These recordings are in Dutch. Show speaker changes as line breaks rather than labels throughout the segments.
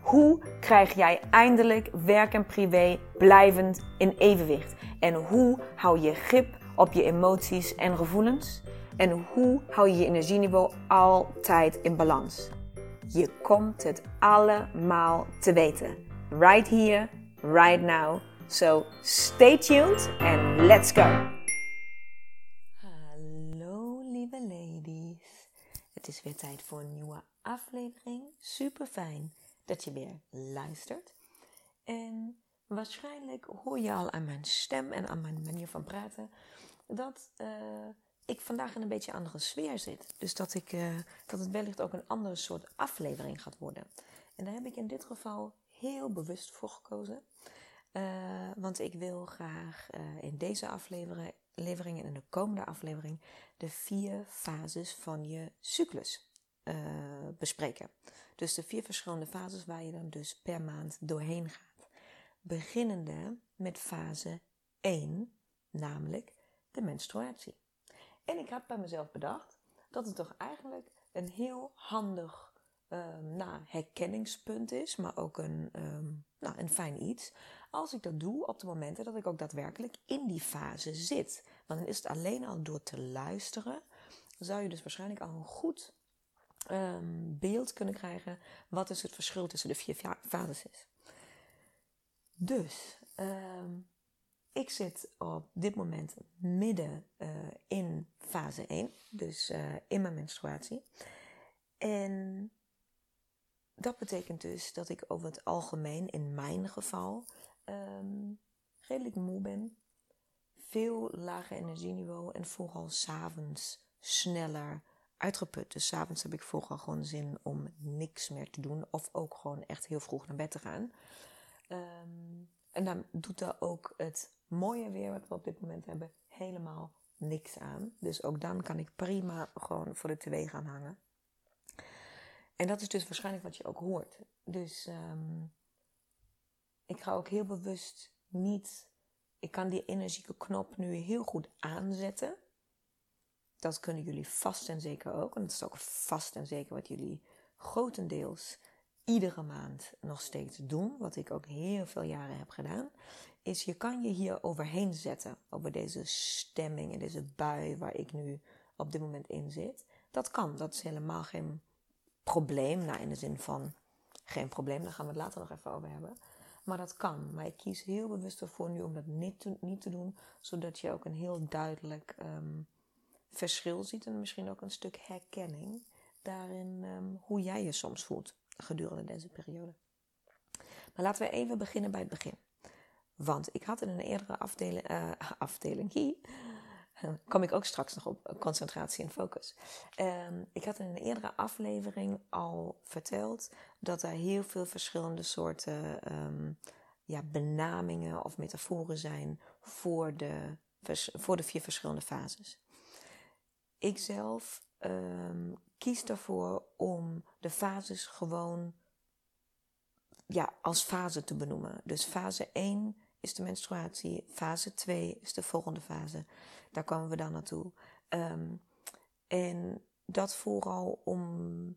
hoe krijg jij eindelijk werk en privé blijvend in evenwicht? En hoe hou je grip op je emoties en gevoelens? En hoe hou je je energieniveau altijd in balans? Je komt het allemaal te weten. Right here, right now. So stay tuned and let's go. Hallo lieve ladies. Het is weer tijd voor een nieuwe aflevering. Super fijn dat je weer luistert. En waarschijnlijk hoor je al aan mijn stem en aan mijn manier van praten dat uh, ik vandaag in een beetje andere sfeer zit. Dus dat, ik, uh, dat het wellicht ook een andere soort aflevering gaat worden. En daar heb ik in dit geval heel bewust voor gekozen. Uh, want ik wil graag in deze aflevering, en in de komende aflevering de vier fases van je cyclus bespreken. Dus de vier verschillende fases waar je dan dus per maand doorheen gaat. Beginnende met fase 1, namelijk de menstruatie. En ik had bij mezelf bedacht dat het toch eigenlijk een heel handig nou, herkenningspunt is, maar ook een, um, nou, een fijn iets. Als ik dat doe op de momenten dat ik ook daadwerkelijk in die fase zit. Want dan is het alleen al door te luisteren, zou je dus waarschijnlijk al een goed um, beeld kunnen krijgen wat dus het verschil tussen de vier fases is. Dus um, ik zit op dit moment midden uh, in fase 1, dus uh, in mijn menstruatie. En dat betekent dus dat ik over het algemeen, in mijn geval, um, redelijk moe ben. Veel lager energieniveau en vooral s'avonds sneller uitgeput. Dus s'avonds heb ik vooral gewoon zin om niks meer te doen. Of ook gewoon echt heel vroeg naar bed te gaan. Um, en dan doet daar ook het mooie weer wat we op dit moment hebben helemaal niks aan. Dus ook dan kan ik prima gewoon voor de tv gaan hangen. En dat is dus waarschijnlijk wat je ook hoort. Dus um, ik ga ook heel bewust niet. Ik kan die energieke knop nu heel goed aanzetten. Dat kunnen jullie vast en zeker ook. En dat is ook vast en zeker wat jullie grotendeels iedere maand nog steeds doen. Wat ik ook heel veel jaren heb gedaan. Is je kan je hier overheen zetten. Over deze stemming en deze bui waar ik nu op dit moment in zit. Dat kan. Dat is helemaal geen probleem. Nou, in de zin van geen probleem. Daar gaan we het later nog even over hebben. Maar dat kan. Maar ik kies heel bewust ervoor nu om dat niet te, niet te doen. Zodat je ook een heel duidelijk um, verschil ziet en misschien ook een stuk herkenning daarin um, hoe jij je soms voelt gedurende deze periode. Maar laten we even beginnen bij het begin. Want ik had in een eerdere afdeling, uh, afdeling hier, kom ik ook straks nog op concentratie en focus. Um, ik had in een eerdere aflevering al verteld dat er heel veel verschillende soorten um, ja, benamingen of metaforen zijn voor de, voor de vier verschillende fases ik zelf um, kies ervoor om de fases gewoon ja, als fase te benoemen. Dus fase 1 is de menstruatie, fase 2 is de volgende fase. Daar komen we dan naartoe. Um, en dat vooral om,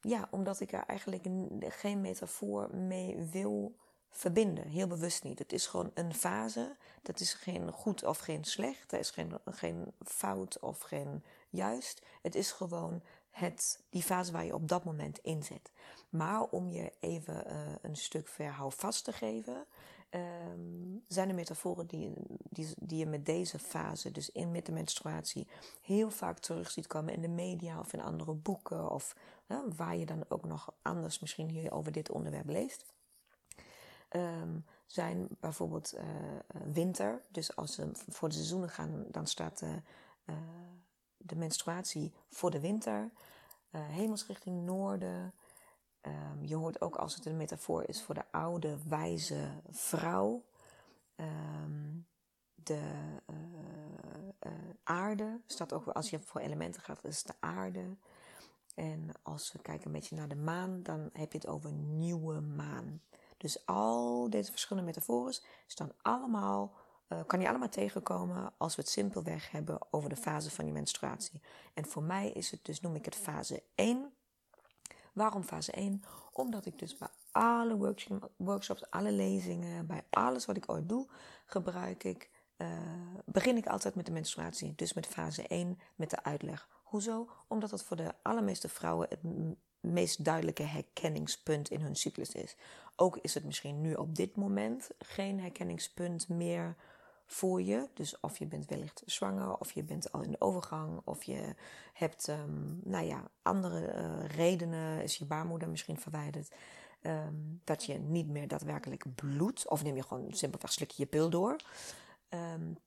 ja, omdat ik er eigenlijk geen metafoor mee wil verbinden. Heel bewust niet. Het is gewoon een fase. Dat is geen goed of geen slecht. Er is geen, geen fout of geen juist. Het is gewoon het, die fase waar je op dat moment in zit. Maar om je even uh, een stuk verhouvast te geven, um, zijn er metaforen die, die, die je met deze fase, dus in met de menstruatie, heel vaak terug ziet komen in de media of in andere boeken of waar je dan ook nog anders misschien hier over dit onderwerp leest um, zijn bijvoorbeeld uh, winter. Dus als ze voor de seizoenen gaan, dan staat uh, de menstruatie voor de winter. hemelsrichting noorden. Ehm, je hoort ook als het een metafoor is voor de oude, wijze vrouw. Ehm, de uh, aarde staat ook als je voor elementen gaat, is de aarde. En als we kijken een beetje naar de maan, dan heb je het over nieuwe maan. Dus al deze verschillende metaforen staan allemaal, uh, kan je allemaal tegenkomen als we het simpelweg hebben over de fase van je menstruatie. En voor mij is het dus, noem ik het fase 1. Waarom fase 1? Omdat ik dus bij alle workshops, alle lezingen, bij alles wat ik ooit doe, gebruik ik, uh, begin ik altijd met de menstruatie. Dus met fase 1, met de uitleg. Hoezo? Omdat dat voor de allermeeste vrouwen het meest duidelijke herkenningspunt in hun cyclus is. Ook is het misschien nu op dit moment geen herkenningspunt meer voor je. Dus of je bent wellicht zwanger, of je bent al in de overgang, of je hebt, um, nou ja, andere uh, redenen, is je baarmoeder misschien verwijderd. Um, dat je niet meer daadwerkelijk bloedt, of neem je gewoon simpelweg slik je pil door. Um,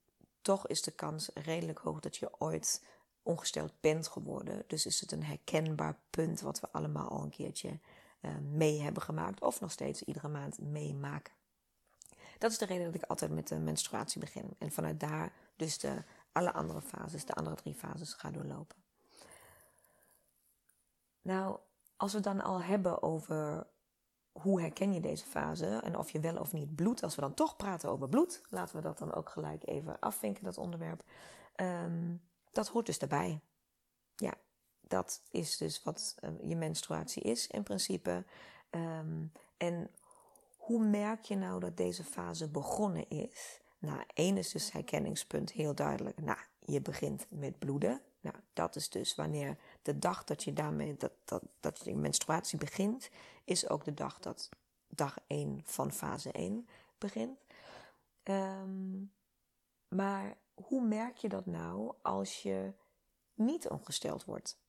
toch is de kans redelijk hoog dat je ooit ongesteld bent geworden. Dus is het een herkenbaar punt wat we allemaal al een keertje uh, mee hebben gemaakt, of nog steeds iedere maand meemaken. Dat is de reden dat ik altijd met de menstruatie begin. En vanuit daar dus de alle andere fases, de andere drie fases, ga doorlopen. Nou, als we dan al hebben over hoe herken je deze fase en of je wel of niet bloed, als we dan toch praten over bloed, laten we dat dan ook gelijk even afvinken, dat onderwerp. Um, dat hoort dus daarbij. Ja, dat is dus wat uh, je menstruatie is in principe. Um, en hoe merk je nou dat deze fase begonnen is? Nou, één is dus herkenningspunt heel duidelijk. Nou, je begint met bloeden. Nou, dat is dus wanneer de dag dat je daarmee, dat, dat, dat je menstruatie begint, is ook de dag dat dag 1 van fase 1 begint. Um, maar hoe merk je dat nou als je niet ongesteld wordt?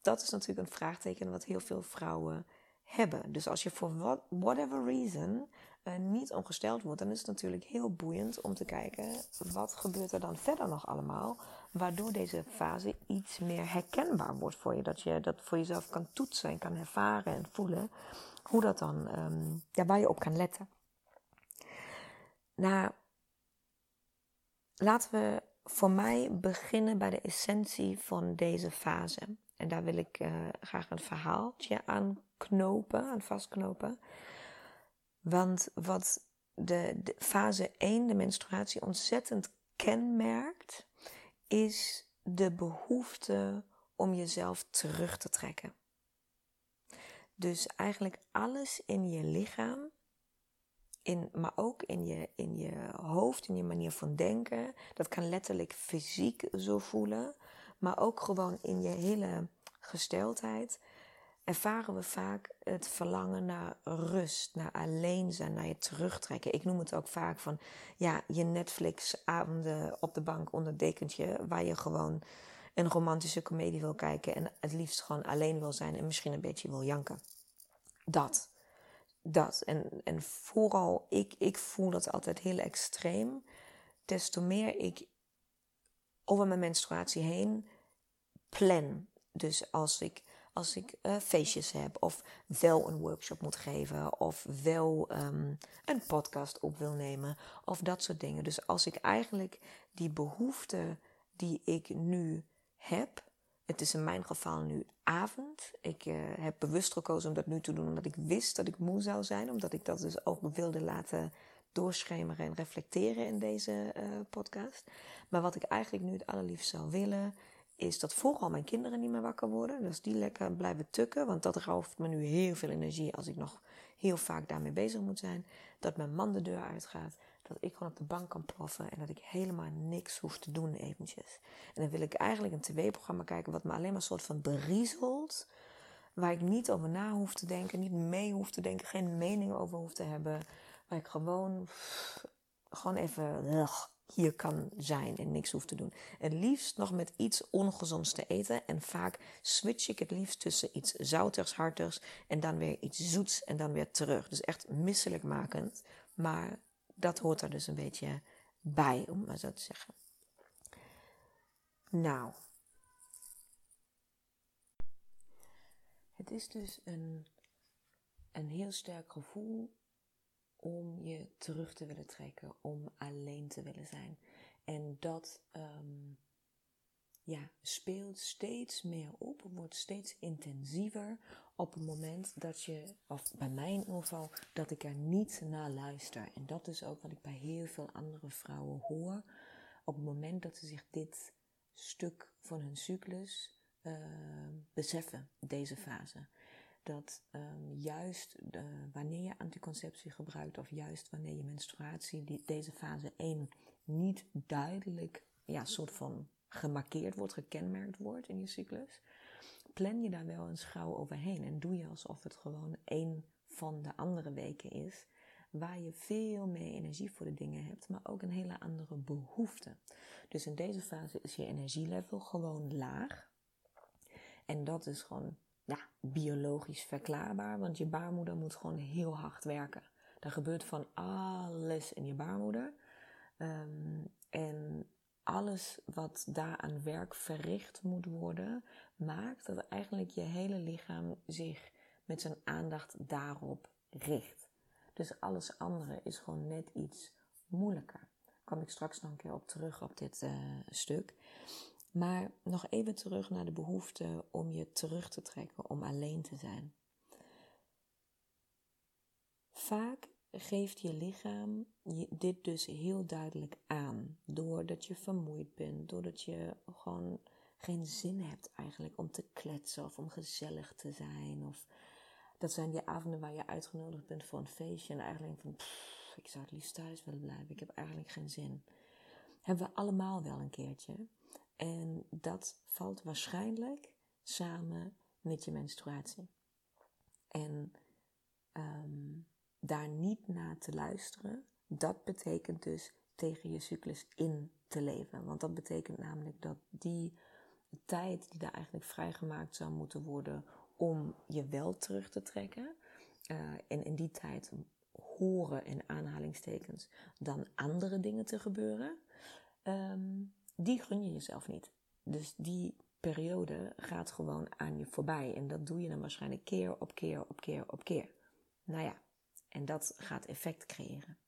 Dat is natuurlijk een vraagteken wat heel veel vrouwen hebben. Dus als je voor what, whatever reason uh, niet ongesteld wordt, dan is het natuurlijk heel boeiend om te kijken wat gebeurt er dan verder nog allemaal, waardoor deze fase iets meer herkenbaar wordt voor je. Dat je dat voor jezelf kan toetsen en kan ervaren en voelen hoe dat dan, um, ja, waar je op kan letten. Nou, laten we voor mij beginnen bij de essentie van deze fase. En daar wil ik uh, graag een verhaaltje aan knopen, aan vastknopen. Want wat de, de, fase 1, de menstruatie, ontzettend kenmerkt, is de behoefte om jezelf terug te trekken. Dus eigenlijk alles in je lichaam in, maar ook in je, in je hoofd, in je manier van denken. Dat kan letterlijk fysiek zo voelen, maar ook gewoon in je hele gesteldheid. Ervaren we vaak het verlangen naar rust, naar alleen zijn, naar je terugtrekken. Ik noem het ook vaak van ja, je Netflix-avonden op de bank onder het dekentje, waar je gewoon een romantische komedie wil kijken en het liefst gewoon alleen wil zijn en misschien een beetje wil janken. Dat dat. En, en vooral, ik, ik voel dat altijd heel extreem. Des te meer ik over mijn menstruatie heen plan. Dus als ik, als ik uh, feestjes heb, of wel een workshop moet geven, of wel um, een podcast op wil nemen, of dat soort dingen. Dus als ik eigenlijk die behoefte die ik nu heb, het is in mijn geval nu avond. Ik uh, heb bewust gekozen om dat nu te doen omdat ik wist dat ik moe zou zijn. Omdat ik dat dus ook wilde laten doorschemeren en reflecteren in deze uh, podcast. Maar wat ik eigenlijk nu het allerliefst zou willen, is dat vooral mijn kinderen niet meer wakker worden. Dus die lekker blijven tukken. Want dat rauft me nu heel veel energie als ik nog heel vaak daarmee bezig moet zijn. Dat mijn man de deur uitgaat dat ik gewoon op de bank kan ploffen en dat ik helemaal niks hoef te doen eventjes. En dan wil ik eigenlijk een tv-programma kijken wat me alleen maar een soort van beriezelt. Waar ik niet over na hoef te denken, niet mee hoef te denken, geen mening over hoef te hebben. Waar ik gewoon, gewoon even hier kan zijn en niks hoef te doen. En liefst nog met iets ongezonds te eten. En vaak switch ik het liefst tussen iets zoutigs, hartigs en dan weer iets zoets en dan weer terug. Dus echt misselijkmakend, maar dat hoort er dus een beetje bij, om maar zo te zeggen. Nou. Het is dus een een heel sterk gevoel om je terug te willen trekken, om alleen te willen zijn. En dat ehm, ja, speelt steeds meer op, wordt steeds intensiever op het moment dat je, of bij mij in ieder geval, dat ik er niet naar luister. En dat is ook wat ik bij heel veel andere vrouwen hoor. Op het moment dat ze zich dit stuk van hun cyclus uh, beseffen, deze fase. Dat um, juist wanneer je anticonceptie gebruikt, of juist wanneer je menstruatie, deze fase 1 niet duidelijk, ja, soort van gemarkeerd wordt, gekenmerkt wordt in je cyclus, plan je daar wel een schouw overheen en doe je alsof het gewoon één van de andere weken is, waar je veel meer energie voor de dingen hebt, maar ook een hele andere behoefte. Dus in deze fase is je energielevel gewoon laag. En dat is gewoon ja, biologisch verklaarbaar, want je baarmoeder moet gewoon heel hard werken. Er gebeurt van alles in je baarmoeder. Um, en alles wat daar aan werk verricht moet worden, maakt dat eigenlijk je hele lichaam zich met zijn aandacht daarop richt. Dus alles andere is gewoon net iets moeilijker. Kom ik straks nog een keer op terug op dit uh, stuk. Maar nog even terug naar de behoefte om je terug te trekken, om alleen te zijn. Vaak geeft je lichaam dit dus heel duidelijk aan. Doordat je vermoeid bent, doordat je gewoon geen zin hebt eigenlijk om te kletsen of om gezellig te zijn. Of dat zijn die avonden waar je uitgenodigd bent voor een feestje en eigenlijk van, ik zou het liefst thuis willen blijven. Ik heb eigenlijk geen zin. Hebben we allemaal wel een keertje. En dat valt waarschijnlijk samen met je menstruatie. En um, daar niet naar te luisteren, dat betekent dus tegen je cyclus in te leven. Want dat betekent namelijk dat die tijd die daar eigenlijk vrijgemaakt zou moeten worden om je wel terug te trekken. Uh, en in die tijd horen in aanhalingstekens dan andere dingen te gebeuren. Um, die gun je jezelf niet. Dus die periode gaat gewoon aan je voorbij. En dat doe je dan waarschijnlijk keer op keer op keer op keer. Nou ja, en dat gaat effect creëren.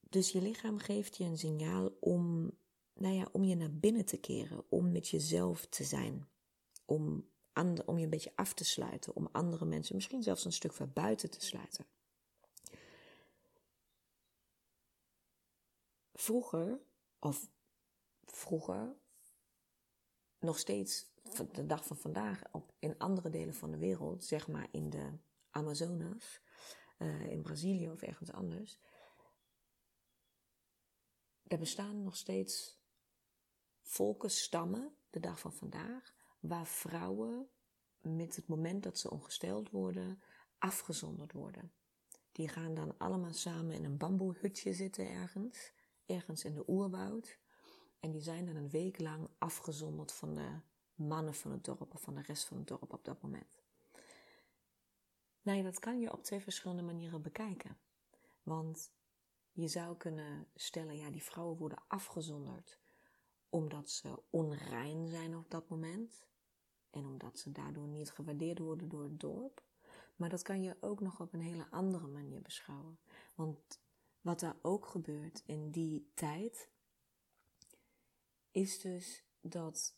Dus je lichaam geeft je een signaal om, nou ja, om je naar binnen te keren, om met jezelf te zijn, om, om je een beetje af te sluiten, om andere mensen misschien zelfs een stuk ver buiten te sluiten. Vroeger, of vroeger, nog steeds de dag van vandaag, in andere delen van de wereld, zeg maar in de Amazonas, uh, in Brazilië of ergens anders. Er bestaan nog steeds volkenstammen, de dag van vandaag, waar vrouwen met het moment dat ze ongesteld worden, afgezonderd worden. Die gaan dan allemaal samen in een bamboehutje zitten ergens, ergens in de oerwoud. En die zijn dan een week lang afgezonderd van de mannen van het dorp of van de rest van het dorp op dat moment. Nee, dat kan je op twee verschillende manieren bekijken. Want je zou kunnen stellen, ja, die vrouwen worden afgezonderd omdat ze onrein zijn op dat moment. En omdat ze daardoor niet gewaardeerd worden door het dorp. Maar dat kan je ook nog op een hele andere manier beschouwen. Want wat er ook gebeurt in die tijd, is dus dat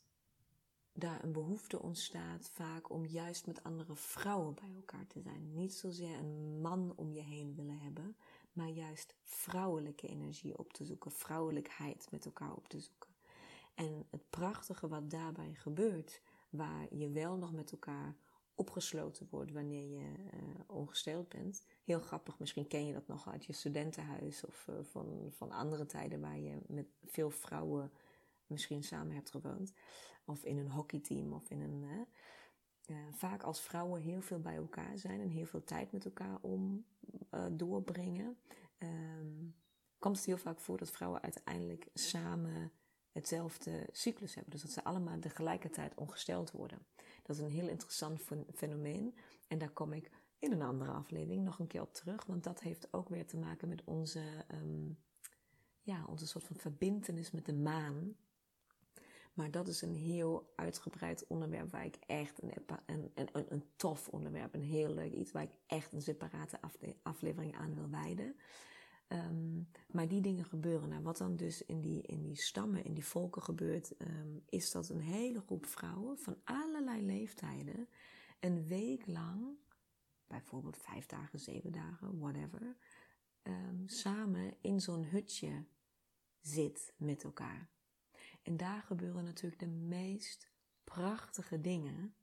daar een behoefte ontstaat vaak om juist met andere vrouwen bij elkaar te zijn. Niet zozeer een man om je heen willen hebben, maar juist vrouwelijke energie op te zoeken, vrouwelijkheid met elkaar op te zoeken. En het prachtige wat daarbij gebeurt, waar je wel nog met elkaar opgesloten wordt wanneer je uh, ongesteld bent. Heel grappig, misschien ken je dat nog uit je studentenhuis of uh, van, van andere tijden waar je met veel vrouwen misschien samen hebt gewoond of in een hockeyteam of in een. Uh, vaak als vrouwen heel veel bij elkaar zijn en heel veel tijd met elkaar om uh, doorbrengen, um, komt het heel vaak voor dat vrouwen uiteindelijk samen hetzelfde cyclus hebben. Dus dat ze allemaal tegelijkertijd ongesteld worden. Dat is een heel interessant fenomeen. En daar kom ik in een andere aflevering nog een keer op terug. Want dat heeft ook weer te maken met onze, um, ja, onze soort van verbindenis met de maan. Maar dat is een heel uitgebreid onderwerp waar ik echt een, een, tof onderwerp, een heel leuk iets waar ik echt een separate aflevering aan wil wijden. Ehm, maar die dingen gebeuren. Nou, wat dan dus in die, in die stammen, in die volken gebeurt, ehm, is dat een hele groep vrouwen van allerlei leeftijden een week lang, bijvoorbeeld vijf dagen, zeven dagen, whatever, um, samen in zo'n hutje zit met elkaar. En daar gebeuren natuurlijk de meest prachtige dingen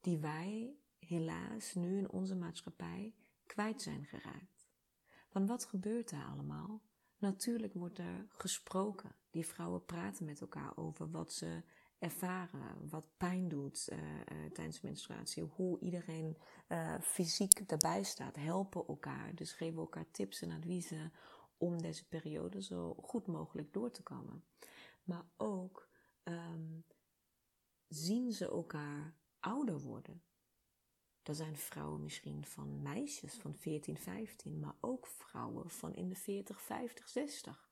die wij helaas nu in onze maatschappij kwijt zijn geraakt. Want wat gebeurt daar allemaal? Natuurlijk wordt er gesproken. Die vrouwen praten met elkaar over wat ze ervaren, wat pijn doet uh, uh, tijdens menstruatie, hoe iedereen uh, fysiek erbij staat, helpen elkaar, dus geven elkaar tips en adviezen om deze periode zo goed mogelijk door te komen. Maar ook um, zien ze elkaar ouder worden. Er zijn vrouwen misschien van meisjes van 14, 15, maar ook vrouwen van in de 40, 50, 60,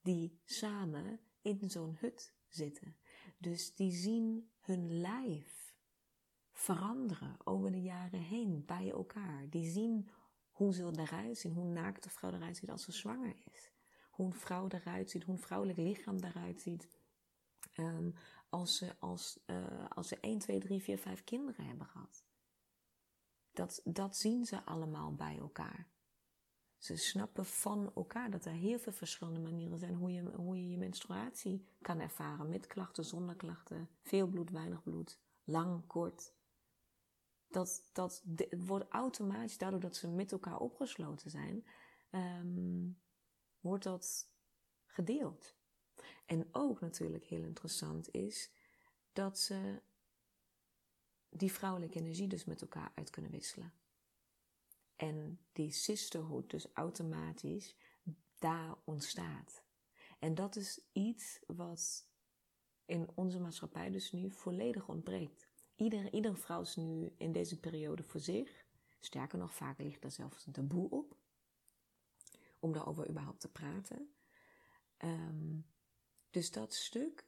die samen in zo'n hut zitten. Dus die zien hun lijf veranderen over de jaren heen bij elkaar. Die zien hoe ze eruit zien, hoe naakt de vrouw eruit ziet als ze zwanger is. Hoe een vrouw eruit ziet, hoe een vrouwelijk lichaam eruit ziet. Um, als, ze, als, uh, als ze 1, 2, 3, 4, 5 kinderen hebben gehad. Dat, dat zien ze allemaal bij elkaar. Ze snappen van elkaar dat er heel veel verschillende manieren zijn hoe je, hoe je je menstruatie kan ervaren. Met klachten, zonder klachten, veel bloed, weinig bloed, lang, kort. Dat, dat wordt automatisch, daardoor dat ze met elkaar opgesloten zijn, um, wordt dat gedeeld. En ook natuurlijk heel interessant is dat ze die vrouwelijke energie dus met elkaar uit kunnen wisselen. En die sisterhood dus automatisch daar ontstaat. En dat is iets wat in onze maatschappij dus nu volledig ontbreekt. Ieder, iedere vrouw is nu in deze periode voor zich. Sterker nog, vaak ligt er zelfs een taboe op. Om daarover überhaupt te praten. Um, dus dat stuk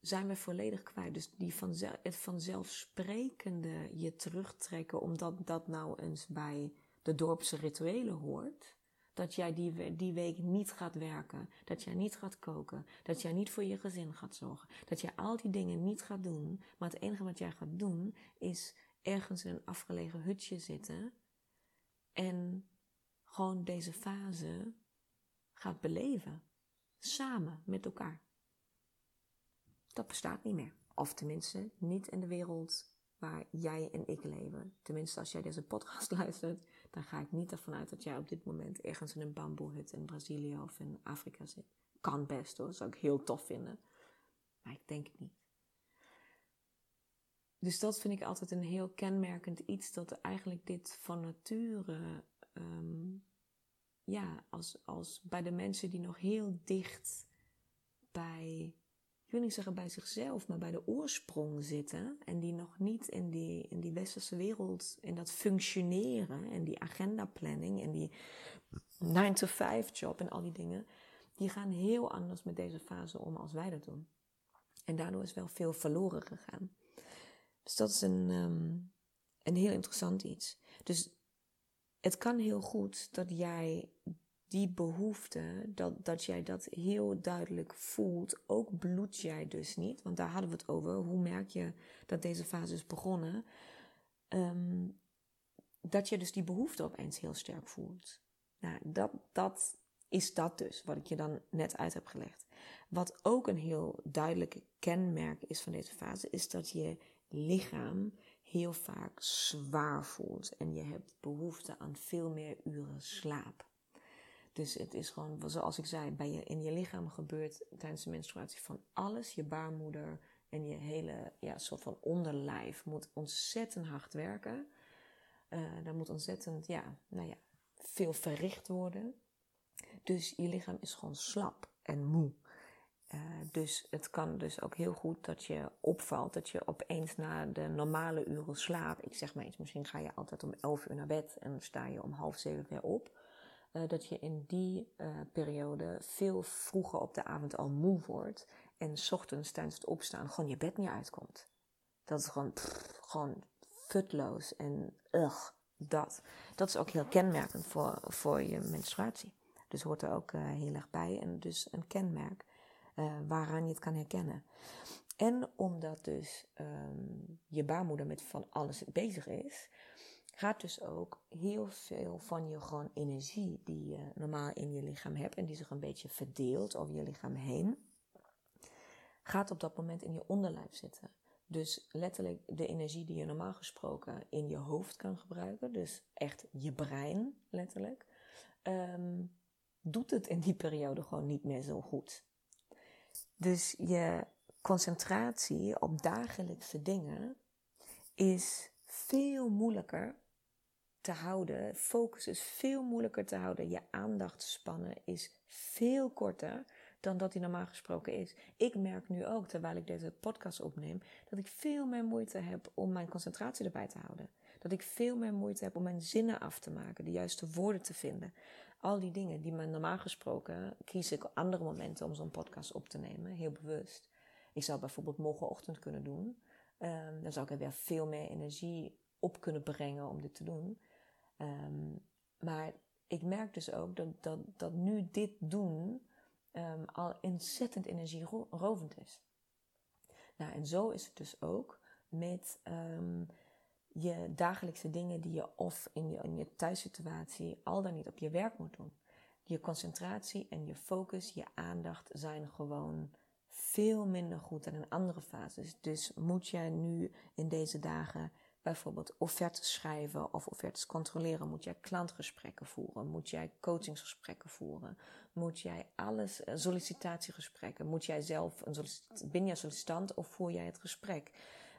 zijn we volledig kwijt. Dus die het vanzelfsprekende je terugtrekken, omdat dat nou eens bij de dorpse rituelen hoort. Dat jij die, die week niet gaat werken. Dat jij niet gaat koken. Dat jij niet voor je gezin gaat zorgen. Dat jij al die dingen niet gaat doen. Maar het enige wat jij gaat doen is ergens in een afgelegen hutje zitten. En gewoon deze fase gaat beleven. Samen met elkaar. Dat bestaat niet meer. Of tenminste, niet in de wereld waar jij en ik leven. Tenminste, als jij deze podcast luistert, dan ga ik niet ervan uit dat jij op dit moment ergens in een bamboehut in Brazilië of in Afrika zit. Kan best hoor, zou ik heel tof vinden. Maar ik denk het niet. Dus dat vind ik altijd een heel kenmerkend iets, dat eigenlijk dit van nature, um, ja, als, als bij de mensen die nog heel dicht bij niet zeggen bij zichzelf, maar bij de oorsprong zitten. En die nog niet in die, in die westerse wereld, in dat functioneren en die agendaplanning en die 9-to-5 job en al die dingen. Die gaan heel anders met deze fase om als wij dat doen. En daardoor is wel veel verloren gegaan. Dus dat is een, um, een heel interessant iets. Dus het kan heel goed dat jij die behoefte, dat, dat jij dat heel duidelijk voelt, ook bloed jij dus niet, want daar hadden we het over. Hoe merk je dat deze fase is begonnen? Um, dat je dus die behoefte opeens heel sterk voelt. Nou, dat, dat is dat dus, wat ik je dan net uit heb gelegd. Wat ook een heel duidelijk kenmerk is van deze fase, is dat je lichaam heel vaak zwaar voelt en je hebt behoefte aan veel meer uren slaap. Dus het is gewoon, zoals ik zei, bij je, in je lichaam gebeurt tijdens de menstruatie van alles. Je baarmoeder en je hele ja, soort van onderlijf moet ontzettend hard werken. Uh, daar moet ontzettend, ja, nou ja, veel verricht worden. Dus je lichaam is gewoon slap en moe. Uh, dus het kan dus ook heel goed dat je opvalt, dat je opeens na de normale uren slaap, ik zeg maar iets, misschien ga je altijd om 11 uur naar bed en sta je om half zeven weer op. uh, dat je in die uh, periode veel vroeger op de avond al moe wordt. En s ochtends tijdens het opstaan gewoon je bed niet uitkomt. Dat is gewoon, gewoon futloos en ugh, dat. Dat is ook heel kenmerkend voor, voor je menstruatie. Dus hoort er ook uh, heel erg bij. En dus een kenmerk waaraan je het kan herkennen. En omdat dus um, je baarmoeder met van alles bezig is, gaat dus ook heel veel van je gewoon energie die je normaal in je lichaam hebt en die zich een beetje verdeelt over je lichaam heen, gaat op dat moment in je onderlijf zitten. Dus letterlijk de energie die je normaal gesproken in je hoofd kan gebruiken, dus echt je brein letterlijk, um, doet het in die periode gewoon niet meer zo goed. Dus je concentratie op dagelijkse dingen is veel moeilijker te houden. Focus is veel moeilijker te houden. Je aandachtspannen is veel korter dan dat die normaal gesproken is. Ik merk nu ook, terwijl ik deze podcast opneem, dat ik veel meer moeite heb om mijn concentratie erbij te houden. Dat ik veel meer moeite heb om mijn zinnen af te maken, de juiste woorden te vinden. Al die dingen die me normaal gesproken kies ik andere momenten om zo'n podcast op te nemen, heel bewust. Ik zou bijvoorbeeld morgenochtend kunnen doen. Um, dan zou ik er weer veel meer energie op kunnen brengen om dit te doen. Um, maar ik merk dus ook dat, dat, dat nu dit doen um, al ontzettend energierovend is. Nou, en zo is het dus ook met je dagelijkse dingen die je of in je, in je thuissituatie al dan niet op je werk moet doen. Je concentratie en je focus, je aandacht zijn gewoon veel minder goed dan in andere fases. Dus moet jij nu in deze dagen bijvoorbeeld offertes schrijven of offertes controleren? Moet jij klantgesprekken voeren? Moet jij coachingsgesprekken voeren? Moet jij alles, eh, sollicitatiegesprekken? Moet jij zelf, een ben jij sollicitant of voer jij het gesprek?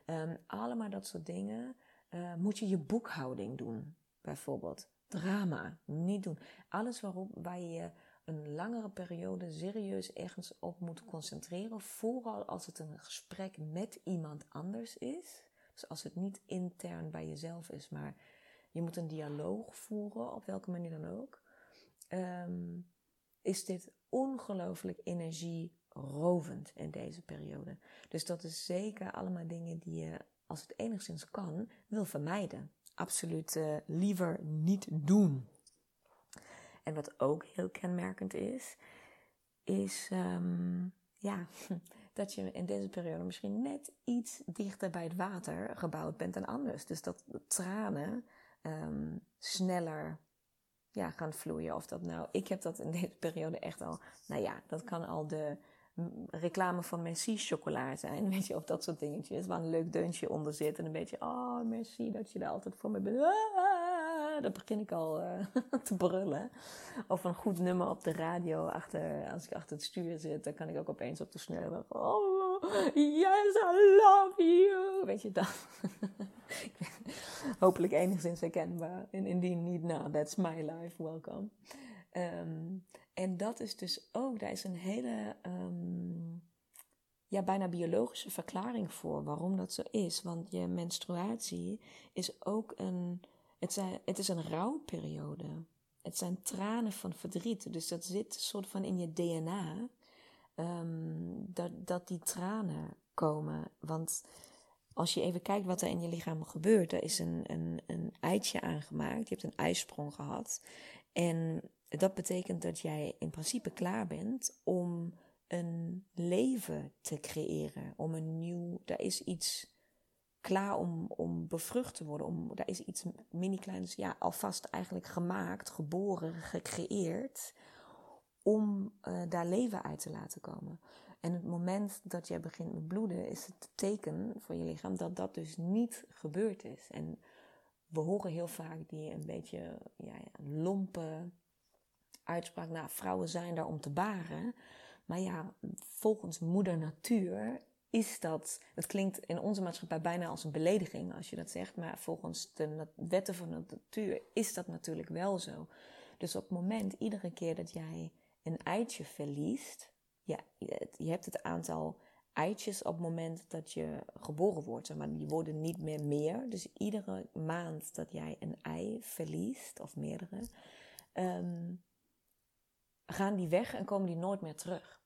Um, allemaal dat soort dingen. Uh, moet je je boekhouding doen, bijvoorbeeld. Drama, niet doen. Alles waarop, waar je een langere periode serieus ergens op moet concentreren. Vooral als het een gesprek met iemand anders is. Dus als het niet intern bij jezelf is, maar je moet een dialoog voeren, op welke manier dan ook. Um, is dit ongelooflijk energierovend in deze periode. Dus dat is zeker allemaal dingen die je, als het enigszins kan, wil vermijden. Absoluut uh, liever niet doen. En wat ook heel kenmerkend is, is um, ja, dat je in deze periode misschien net iets dichter bij het water gebouwd bent dan anders. Dus dat tranen um, sneller ja, gaan vloeien. Of dat nou, ik heb dat in deze periode echt al, nou ja, dat kan al de reclame van Merci chocola zijn. Weet je, of dat soort dingetjes. Waar een leuk deuntje onder zit. En een beetje, oh, merci dat je er altijd voor me bent. Ah, dan begin ik al uh, te brullen. Of een goed nummer op de radio achter, als ik achter het stuur zit, dan kan ik ook opeens op de snelweg. Oh, yes, I love you. Weet je dat? Hopelijk enigszins herkenbaar. En indien niet, nou, that's my life, welcome. Um, en dat is dus ook, daar is een hele, um, ja, bijna biologische verklaring voor waarom dat zo is. Want je menstruatie is ook een het, het is een rouwperiode. Het zijn tranen van verdriet. Dus dat zit soort van in je DNA. Um, dat, dat die tranen komen. Want als je even kijkt wat er in je lichaam gebeurt. Er is een, een, een eitje aangemaakt. Je hebt een ijsprong gehad. En dat betekent dat jij in principe klaar bent om een leven te creëren. Om een nieuw. Daar is iets klaar om, om bevrucht te worden. Om, daar is iets mini-kleins, ja, alvast eigenlijk gemaakt, geboren, gecreëerd. Om uh, daar leven uit te laten komen. En het moment dat jij begint met bloeden, is het teken voor je lichaam dat dat dus niet gebeurd is. En we horen heel vaak die een beetje ja, lompe uitspraak. Nou, vrouwen zijn daar om te baren. Maar ja, volgens moeder natuur is dat, het klinkt in onze maatschappij bijna als een belediging als je dat zegt, maar volgens de wetten van de natuur is dat natuurlijk wel zo. Dus op het moment, iedere keer dat jij een eitje verliest, ja, je hebt het aantal eitjes op het moment dat je geboren wordt, maar die worden niet meer meer. Dus iedere maand dat jij een ei verliest, of meerdere, um, gaan die weg en komen die nooit meer terug.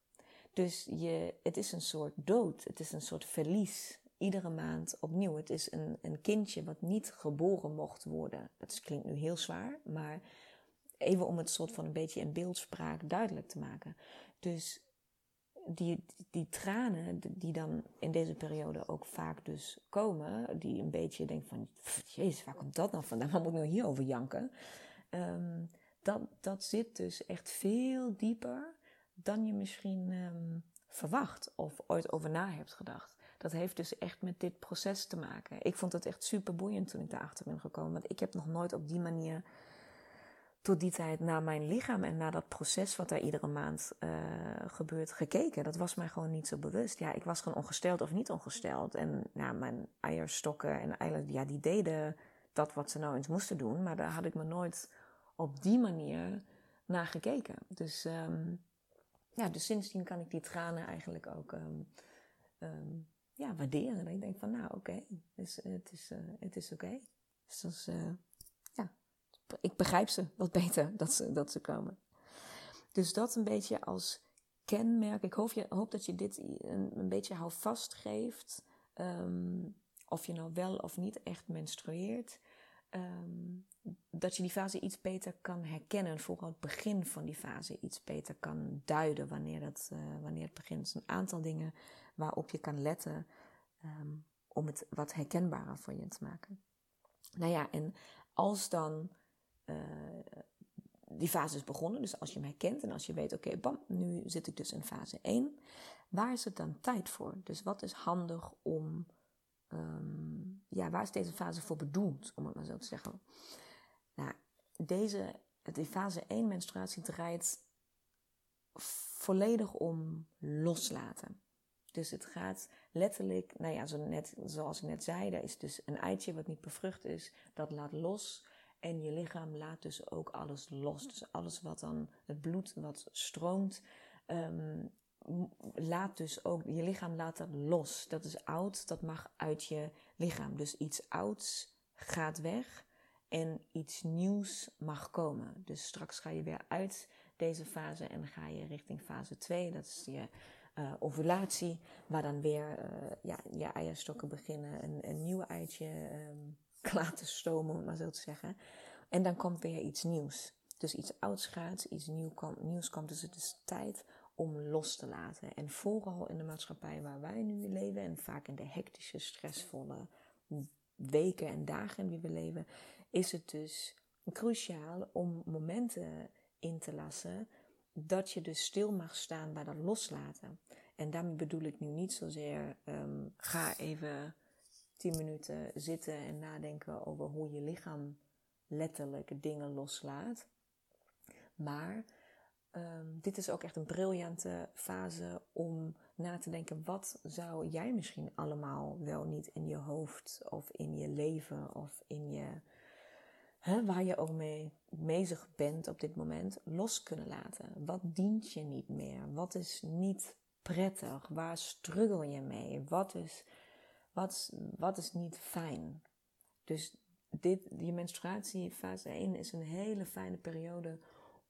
Dus je, het is een soort dood, het is een soort verlies. Iedere maand opnieuw. Het is een, een kindje wat niet geboren mocht worden. Dat klinkt nu heel zwaar, maar even om het soort van een beetje in beeldspraak duidelijk te maken. Dus die, die tranen die dan in deze periode ook vaak dus komen, die een beetje denken van, jezus, waar komt dat nou vandaan? Waar moet ik nou hierover janken? Um, dat, dat zit dus echt veel dieper dan je misschien um, verwacht of ooit over na hebt gedacht. Dat heeft dus echt met dit proces te maken. Ik vond het echt super boeiend toen ik daarachter ben gekomen. Want ik heb nog nooit op die manier tot die tijd naar mijn lichaam en naar dat proces wat daar iedere maand uh, gebeurt gekeken. Dat was mij gewoon niet zo bewust. Ja, ik was gewoon ongesteld of niet ongesteld. En ja, mijn eierstokken en eieren, ja, die deden dat wat ze nou eens moesten doen. Maar daar had ik me nooit op die manier naar gekeken. Dus, um, ja, dus sindsdien kan ik die tranen eigenlijk ook um, um, ja, waarderen. Dat ik denk van, nou oké, dus, het is, uh, het is oké. Dus uh, ja, ik begrijp ze wat beter dat ze, dat ze komen. Dus dat een beetje als kenmerk. Ik hoop, je, hoop dat je dit een, een beetje houvast geeft. of je nou wel of niet echt menstrueert. Um, dat je die fase iets beter kan herkennen. Vooral het begin van die fase iets beter kan duiden wanneer, dat, uh, wanneer het begint. Een aantal dingen waarop je kan letten um, om het wat herkenbaarder voor je te maken. Nou ja, en als dan uh, die fase is begonnen, dus als je hem herkent en als je weet, oké, bam, nu zit ik dus in fase 1. Waar is het dan tijd voor? Dus wat is handig om um, ja, waar is deze fase voor bedoeld, om het maar zo te zeggen? Nou, deze, de fase 1 menstruatie draait volledig om loslaten. Dus het gaat letterlijk, nou ja, zo net, zoals ik net zei, er is dus een eitje wat niet bevrucht is, dat laat los. En je lichaam laat dus ook alles los. Dus alles wat dan, het bloed wat stroomt, um, laat dus ook, je lichaam laat dat los. Dat is oud, dat mag uit je lichaam. Dus iets ouds gaat weg en iets nieuws mag komen. Dus straks ga je weer uit deze fase en ga je richting fase 2. Dat is je uh, ovulatie, waar dan weer uh, ja, je eierstokken beginnen een, een nieuw eitje um, klaar te stomen, om maar zo te zeggen. En dan komt weer iets nieuws. Dus iets ouds gaat, iets nieuw nieuws komt. Dus het is tijd om los te laten. En vooral in de maatschappij waar wij nu leven en vaak in de hectische, stressvolle weken en dagen die we leven, is het dus cruciaal om momenten in te lassen dat je dus stil mag staan bij dat loslaten. En daarmee bedoel ik nu niet zozeer um, ga even tien minuten zitten en nadenken over hoe je lichaam letterlijk dingen loslaat. Maar um, dit is ook echt een briljante fase om na te denken: wat zou jij misschien allemaal wel niet in je hoofd of in je leven of in je. Hè, waar je ook mee bezig bent op dit moment, los kunnen laten. Wat dient je niet meer? Wat is niet prettig? Waar struggle je mee? Wat is, wat, wat is niet fijn? Dus dit, je menstruatie, fase 1, is een hele fijne periode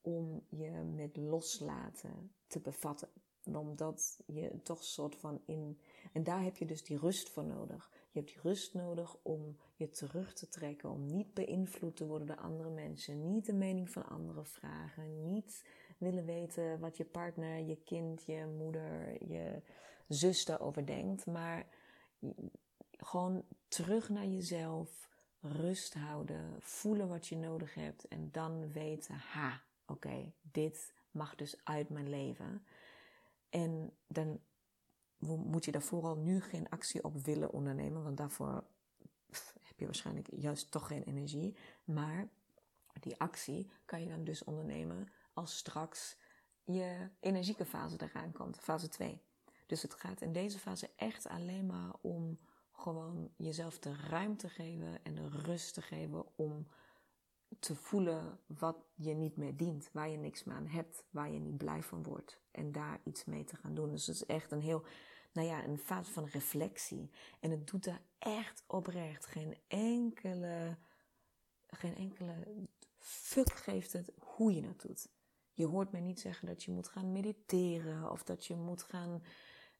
om je met loslaten te bevatten. Omdat je toch soort van in. En daar heb je dus die rust voor nodig. Je hebt die rust nodig om je terug te trekken, om niet beïnvloed te worden door andere mensen, niet de mening van anderen vragen, niet willen weten wat je partner, je kind, je moeder, je zus daarover denkt, maar gewoon terug naar jezelf, rust houden, voelen wat je nodig hebt en dan weten, ha, oké, dit mag dus uit mijn leven. En dan moet je daar vooral nu geen actie op willen ondernemen, want daarvoor heb je waarschijnlijk juist toch geen energie. Maar die actie kan je dan dus ondernemen als straks je energieke fase eraan komt, fase 2. Dus het gaat in deze fase echt alleen maar om gewoon jezelf de ruimte geven en de rust te geven om te voelen wat je niet meer dient, waar je niks meer aan hebt, waar je niet blij van wordt en daar iets mee te gaan doen. Dus het is echt een heel, nou ja, een fase van reflectie. En het doet er echt oprecht geen enkele, geen enkele fuck geeft het hoe je het doet. Je hoort mij niet zeggen dat je moet gaan mediteren of dat je moet gaan,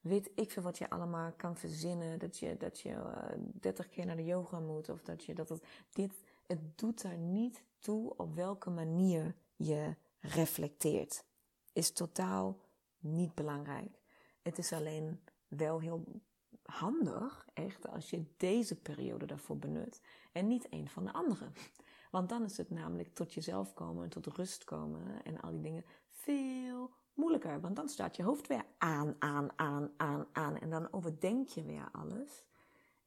weet ik veel wat je allemaal kan verzinnen. Dat je, dat je uh, 30 keer naar de yoga moet of dat je dat het, dit, het doet daar niet toe op welke manier je reflecteert. Is totaal niet belangrijk. Het is alleen wel heel handig, echt, als je deze periode daarvoor benut en niet een van de andere. Want dan is het namelijk tot jezelf komen en tot rust komen en al die dingen veel moeilijker. Want dan staat je hoofd weer aan, aan, aan, aan, aan. En dan overdenk je weer alles.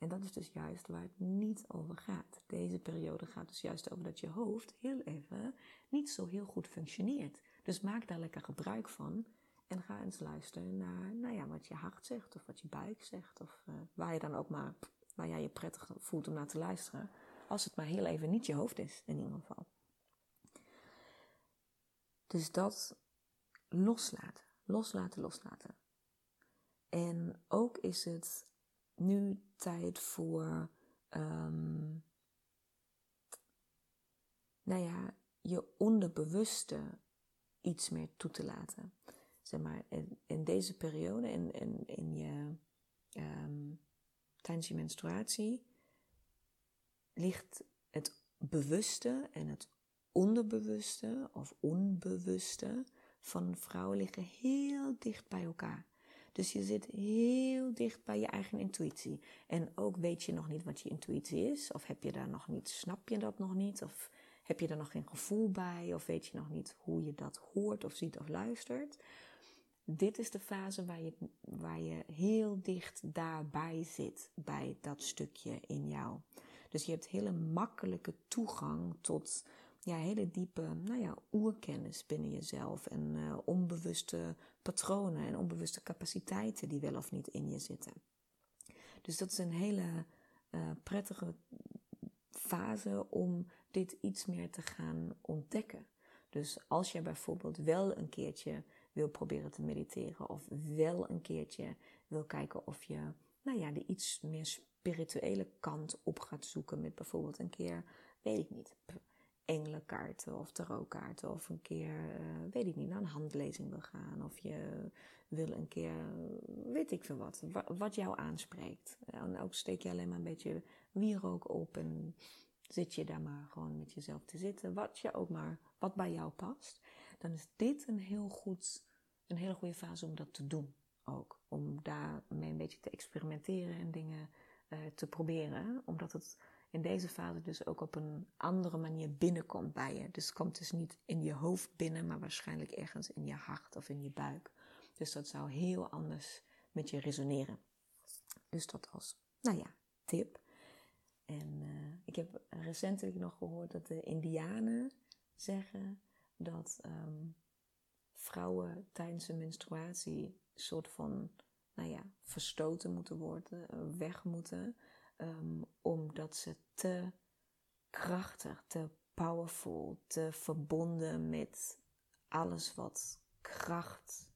En dat is dus juist waar het niet over gaat. Deze periode gaat dus juist over dat je hoofd heel even niet zo heel goed functioneert. Dus maak daar lekker gebruik van. En ga eens luisteren naar nou ja, wat je hart zegt of wat je buik zegt. Of uh, waar je dan ook maar, waar jij je prettig voelt om naar te luisteren. Als het maar heel even niet je hoofd is, in ieder geval. Dus dat loslaten, loslaten, loslaten. En ook is het nu tijd voor, um, nou ja, je onderbewuste iets meer toe te laten. Zeg maar, in, in deze periode, in, in, in je, um, tijdens je menstruatie, ligt het bewuste en het onderbewuste of onbewuste van vrouwen liggen heel dicht bij elkaar. Dus je zit heel dicht bij je eigen intuïtie. En ook weet je nog niet wat je intuïtie is, of heb je daar nog niet, snap je dat nog niet, of heb je er nog geen gevoel bij, of weet je nog niet hoe je dat hoort of ziet of luistert. Dit is de fase waar je, waar je heel dicht daarbij zit, bij dat stukje in jou. Dus je hebt hele makkelijke toegang tot ja, hele diepe nou ja, oerkennis binnen jezelf en uh, onbewuste patronen en onbewuste capaciteiten die wel of niet in je zitten. Dus dat is een hele uh, prettige fase om dit iets meer te gaan ontdekken. Dus als je bijvoorbeeld wel een keertje wil proberen te mediteren of wel een keertje wil kijken of je nou ja, de iets meer spirituele kant op gaat zoeken met bijvoorbeeld een keer, weet ik niet, engelenkaarten of tarotkaarten of een keer, uh, weet ik niet, naar een handlezing wil gaan of je wil een keer, weet ik veel wat, wat jou aanspreekt. En ook steek je alleen maar een beetje wierook op en zit je daar maar gewoon met jezelf te zitten, wat je ook maar, wat bij jou past, dan is dit een heel goed, een hele goede fase om dat te doen ook. Om daarmee een beetje te experimenteren en dingen uh, te proberen, omdat het in deze fase dus ook op een andere manier binnenkomt bij je. Dus het komt dus niet in je hoofd binnen, maar waarschijnlijk ergens in je hart of in je buik. Dus dat zou heel anders met je resoneren. Dus dat als, nou ja, tip. En uh, ik heb recentelijk nog gehoord dat de Indianen zeggen dat um, vrouwen tijdens een menstruatie soort van, nou ja, verstoten moeten worden, eh, weg moeten. Um, omdat ze te krachtig, te powerful, te verbonden met alles wat kracht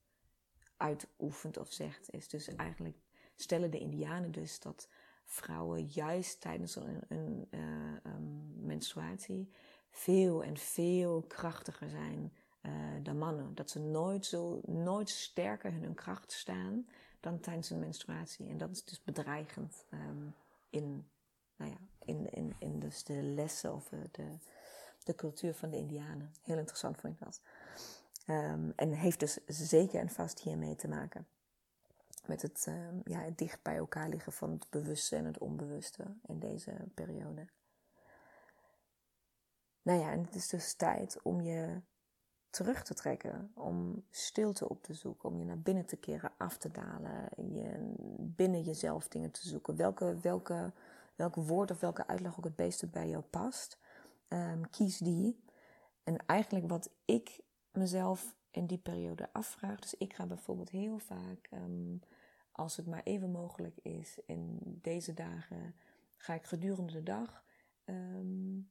uitoefent of zegt is. Dus eigenlijk stellen de Indianen dus dat vrouwen juist tijdens een, uh, um, menstruatie veel en veel krachtiger zijn uh, dan mannen. Dat ze nooit, zo, nooit sterker in hun kracht staan dan tijdens een menstruatie. En dat is dus bedreigend um, in, nou ja, in, in, in dus de lessen of de, de cultuur van de Indianen. Heel interessant vond ik dat. Um, en heeft dus zeker en vast hiermee te maken met het, uh, ja, het dicht bij elkaar liggen van het bewuste en het onbewuste in deze periode. Nou ja, en het is dus tijd om je terug te trekken, om stilte op te zoeken, om je naar binnen te keren, af te dalen, je, binnen jezelf dingen te zoeken. Welke, welke, welk woord of welke uitleg ook het beste bij jou past, um, kies die. En eigenlijk wat ik mezelf in die periode afvraag, dus ik ga bijvoorbeeld heel vaak um, als het maar even mogelijk is, in deze dagen ga ik gedurende de dag um,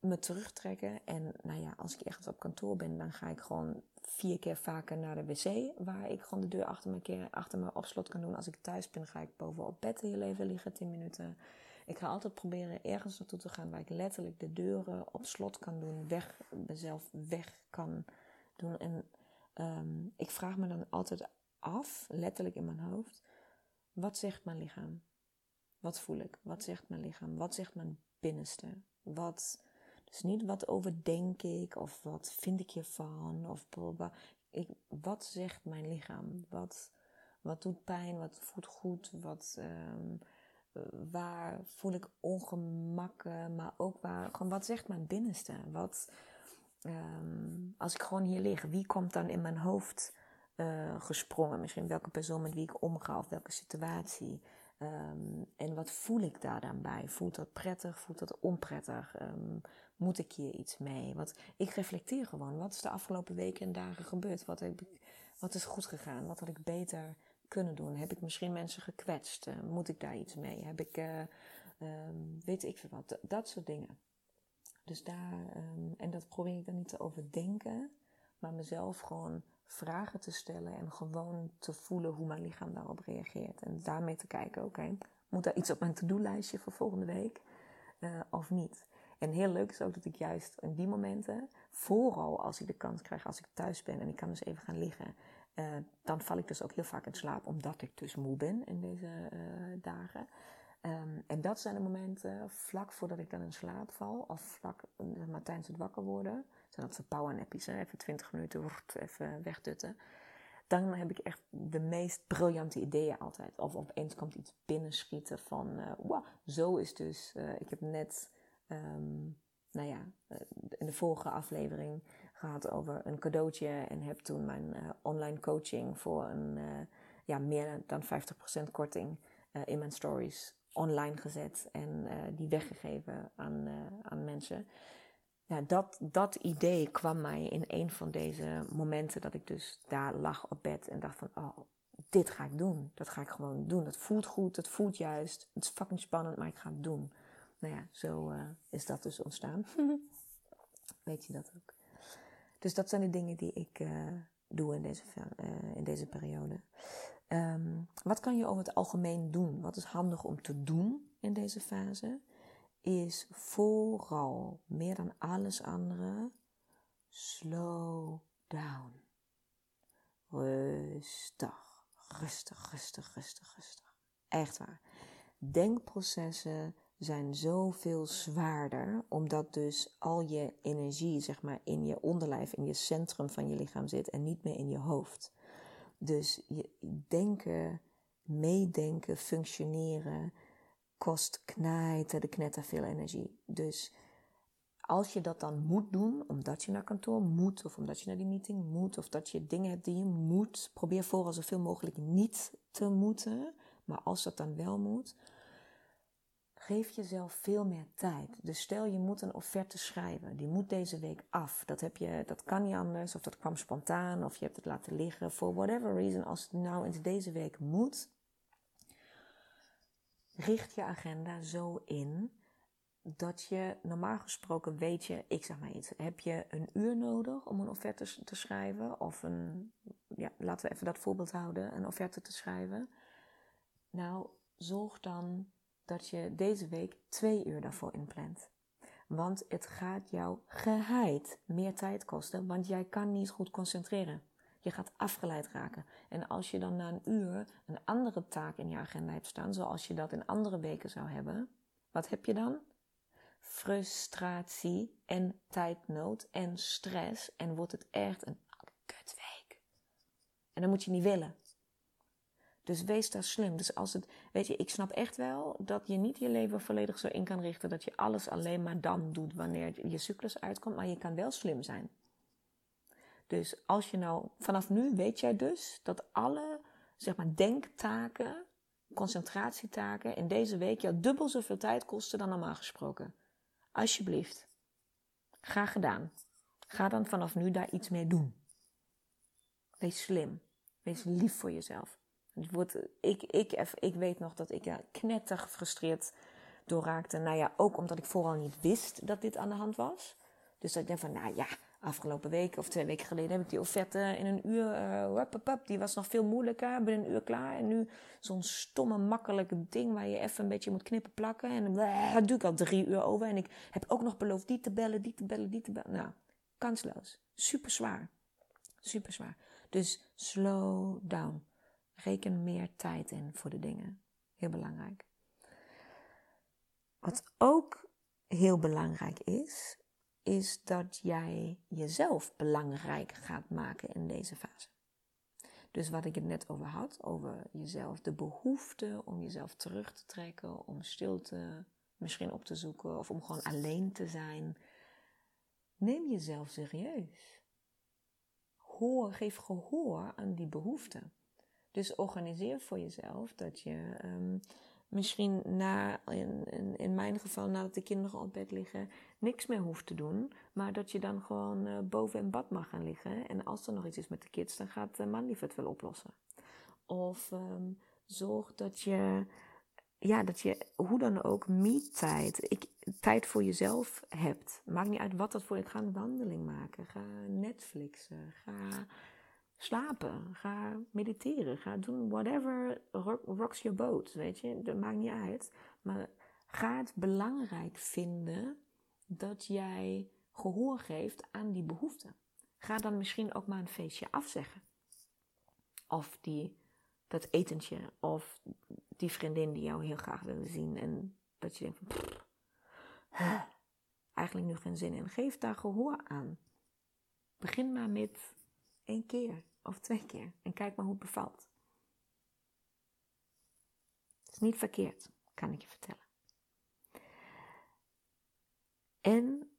me terugtrekken. En nou ja, als ik ergens op kantoor ben, dan ga ik gewoon vier keer vaker naar de wc, waar ik gewoon de deur achter me, keer, achter me op slot kan doen. Als ik thuis ben, ga ik bovenop bed heel even liggen, 10 minuten. Ik ga altijd proberen ergens naartoe te gaan waar ik letterlijk de deuren op slot kan doen, weg, mezelf weg kan doen. En ehm, ik vraag me dan altijd af, letterlijk in mijn hoofd, wat zegt mijn lichaam? Wat voel ik? Wat zegt mijn lichaam? Wat zegt mijn binnenste? Wat, dus niet wat overdenk ik of wat vind ik hiervan of ik, wat zegt mijn lichaam? Wat, wat doet pijn? Wat voelt goed? Wat, um, waar voel ik ongemakken? Maar ook waar, gewoon wat zegt mijn binnenste? Wat, um, als ik gewoon hier lig, wie komt dan in mijn hoofd uh, gesprongen? Misschien welke persoon met wie ik omga of welke situatie? Um, en wat voel ik daar dan bij? Voelt dat prettig? Voelt dat onprettig? Moet ik hier iets mee? Want ik reflecteer gewoon. Wat is de afgelopen weken en dagen gebeurd? Wat, heb wat is goed gegaan? Wat had ik beter kunnen doen? Heb ik misschien mensen gekwetst? Uh, moet ik daar iets mee? Heb ik, uh, um, weet ik veel wat? Dat soort dingen. Dus daar, en dat probeer ik dan niet te overdenken, maar mezelf gewoon vragen te stellen en gewoon te voelen hoe mijn lichaam daarop reageert. En daarmee te kijken, oké, moet daar iets op mijn to-do-lijstje voor volgende week uh, of niet? En heel leuk is ook dat ik juist in die momenten, vooral als ik de kans krijg als ik thuis ben en ik kan dus even gaan liggen, uh, dan val ik dus ook heel vaak in slaap omdat ik dus moe ben in deze uh, dagen. Um, en dat zijn de momenten vlak voordat ik dan in slaap val, of vlak maar tijdens het wakker worden zijn dat ze powernappies, hè? even 20 minuten, even wegdutten. Dan heb ik echt de meest briljante ideeën altijd. Of opeens komt iets binnenschieten van, uh, wow, zo is dus. Uh, ik heb net, um, nou ja, uh, in de vorige aflevering gehad over een cadeautje. En heb toen mijn online coaching voor een, ja, meer dan 50% korting in mijn stories online gezet. En die weggegeven aan, aan mensen ja, dat, dat idee kwam mij in een van deze momenten dat ik dus daar lag op bed en dacht van, oh, dit ga ik doen. Dat ga ik gewoon doen. Dat voelt goed, dat voelt juist. Het is fucking spannend, maar ik ga het doen. Nou ja, zo uh, is dat dus ontstaan. Weet je dat ook? Dus dat zijn de dingen die ik uh, doe in deze, uh, in deze periode. Um, wat kan je over het algemeen doen? Wat is handig om te doen in deze fase? is vooral meer dan alles andere slow down. Rustig, rustig, rustig, rustig, rustig. Echt waar. Denkprocessen zijn zoveel zwaarder, omdat dus al je energie, zeg maar, in je onderlijf, in je centrum van je lichaam zit en niet meer in je hoofd. Dus je denken, meedenken, functioneren, kost knijten de knetter veel energie. Dus als je dat dan moet doen, omdat je naar kantoor moet, of omdat je naar die meeting moet, of dat je dingen hebt die je moet, probeer vooral zoveel mogelijk niet te moeten. Maar als dat dan wel moet, geef jezelf veel meer tijd. Dus stel je moet een offerte schrijven, die moet deze week af. Dat, heb je, dat kan niet anders, of dat kwam spontaan, of je hebt het laten liggen, for whatever reason. Als het nou in deze week moet, richt je agenda zo in dat je normaal gesproken weet je, ik zeg maar iets, heb je een uur nodig om een offerte te schrijven? Of een, ja, laten we even dat voorbeeld houden, een offerte te schrijven. Nou, zorg dan dat je deze week twee uur daarvoor inplant. Want het gaat jou geheid meer tijd kosten, want jij kan niet goed concentreren. Je gaat afgeleid raken. En als je dan na een uur een andere taak in je agenda hebt staan, zoals je dat in andere weken zou hebben, wat heb je dan? Frustratie en tijdnood en stress en wordt het echt een kutweek. En dat moet je niet willen. Dus wees daar slim. Dus als het, weet je, ik snap echt wel dat je niet je leven volledig zo in kan richten dat je alles alleen maar dan doet wanneer je cyclus uitkomt, maar je kan wel slim zijn. Dus als je nou, vanaf nu weet jij dus dat alle, zeg maar, denktaken, concentratietaken in deze week jou dubbel zoveel tijd kosten dan normaal gesproken. Alsjeblieft. Graag gedaan. Ga dan vanaf nu daar iets mee doen. Wees slim. Wees lief voor jezelf. Ik, ik, ik weet nog dat ik ja, knetter gefrustreerd door raakte. Nou ja, ook omdat ik vooral niet wist dat dit aan de hand was. Dus dat ik denk van, nou ja, afgelopen week of twee weken geleden heb ik die offerte in een uur, uh, die was nog veel moeilijker, binnen een uur klaar. En nu zo'n stomme, makkelijke ding waar je even een beetje moet knippen, plakken. En dat doe ik al drie uur over. En ik heb ook nog beloofd die te bellen, die te bellen, die te bellen. Nou, kansloos. Super zwaar. Super zwaar. Dus slow down. Reken meer tijd in voor de dingen. Heel belangrijk. Wat ook heel belangrijk is, is dat jij jezelf belangrijk gaat maken in deze fase. Dus wat ik het net over had, over jezelf, de behoefte om jezelf terug te trekken, om stilte misschien op te zoeken of om gewoon alleen te zijn. Neem jezelf serieus. Hoor, geef gehoor aan die behoefte. Dus organiseer voor jezelf dat je ehm, misschien na, in, in, mijn geval nadat de kinderen op bed liggen, niks meer hoeft te doen. Maar dat je dan gewoon uh, boven in bad mag gaan liggen. En als er nog iets is met de kids, dan gaat de man lief het wel oplossen. Of um, zorg dat je, ja, dat je hoe dan ook me-tijd, tijd voor jezelf hebt. Maakt niet uit wat dat voor je. Ga een wandeling maken. Ga Netflixen. Ga slapen, ga mediteren, ga doen whatever rocks your boat, weet je. Dat maakt niet uit. Maar ga het belangrijk vinden dat jij gehoor geeft aan die behoeften. Ga dan misschien ook maar een feestje afzeggen. Of die, dat etentje, of die vriendin die jou heel graag willen zien. En dat je denkt van, eigenlijk nu geen zin in. Geef daar gehoor aan. Begin maar met één keer of twee keer en kijk maar hoe het bevalt. Het is niet verkeerd, kan ik je vertellen. En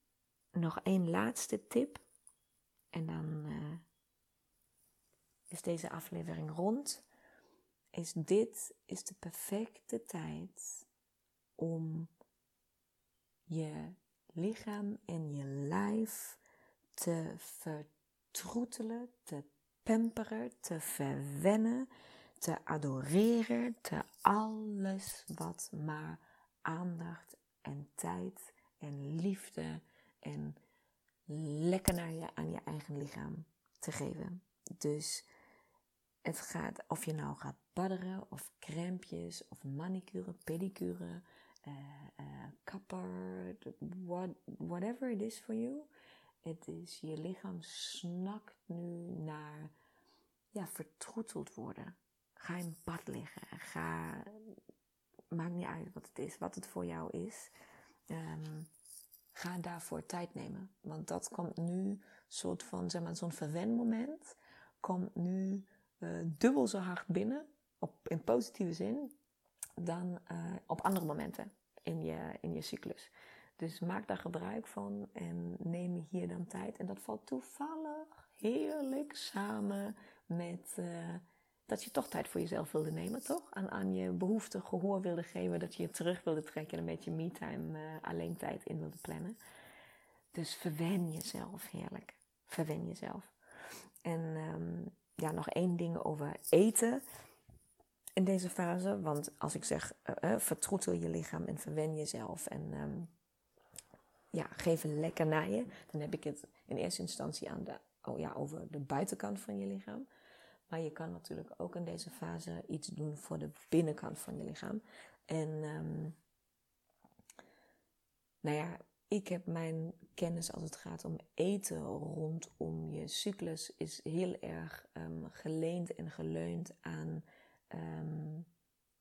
nog één laatste tip. En dan uh, is deze aflevering rond. Is dit is de perfecte tijd om je lichaam en je lijf te vertroetelen, te pamperen, te verwennen, te adoreren, te alles wat maar aandacht en tijd en liefde en lekker naar je, aan je eigen lichaam te geven. Dus het gaat, of je nou gaat badderen, of crèmpjes, of manicure, pedicure, uh, uh, kapper, what, whatever it is for you. Het is, je lichaam snakt nu naar ja, vertroeteld worden. Ga in bad liggen. Ga, maakt niet uit wat het is, wat het voor jou is. Um, ga daarvoor tijd nemen. Want dat komt nu, soort van, zeg maar, zo'n verwenmoment, komt nu uh, dubbel zo hard binnen, op, in positieve zin, dan uh, op andere momenten in je, in je cyclus. Dus maak daar gebruik van en neem hier dan tijd. En dat valt toevallig heerlijk samen met uh, dat je toch tijd voor jezelf wilde nemen, toch? Aan, aan je behoefte gehoor wilde geven, dat je je terug wilde trekken en een beetje me-time, uh, alleen tijd in wilde plannen. Dus verwen jezelf, heerlijk. Verwen jezelf. En um, ja, nog één ding over eten in deze fase. Want als ik zeg, uh, vertroetel je lichaam en verwen jezelf en um, ja, geef lekker naar je. Dan heb ik het in eerste instantie aan de, oh ja, over de buitenkant van je lichaam. Maar je kan natuurlijk ook in deze fase iets doen voor de binnenkant van je lichaam. En um, nou ja, ik heb mijn kennis als het gaat om eten rondom je cyclus is heel erg um, geleend en geleund aan um,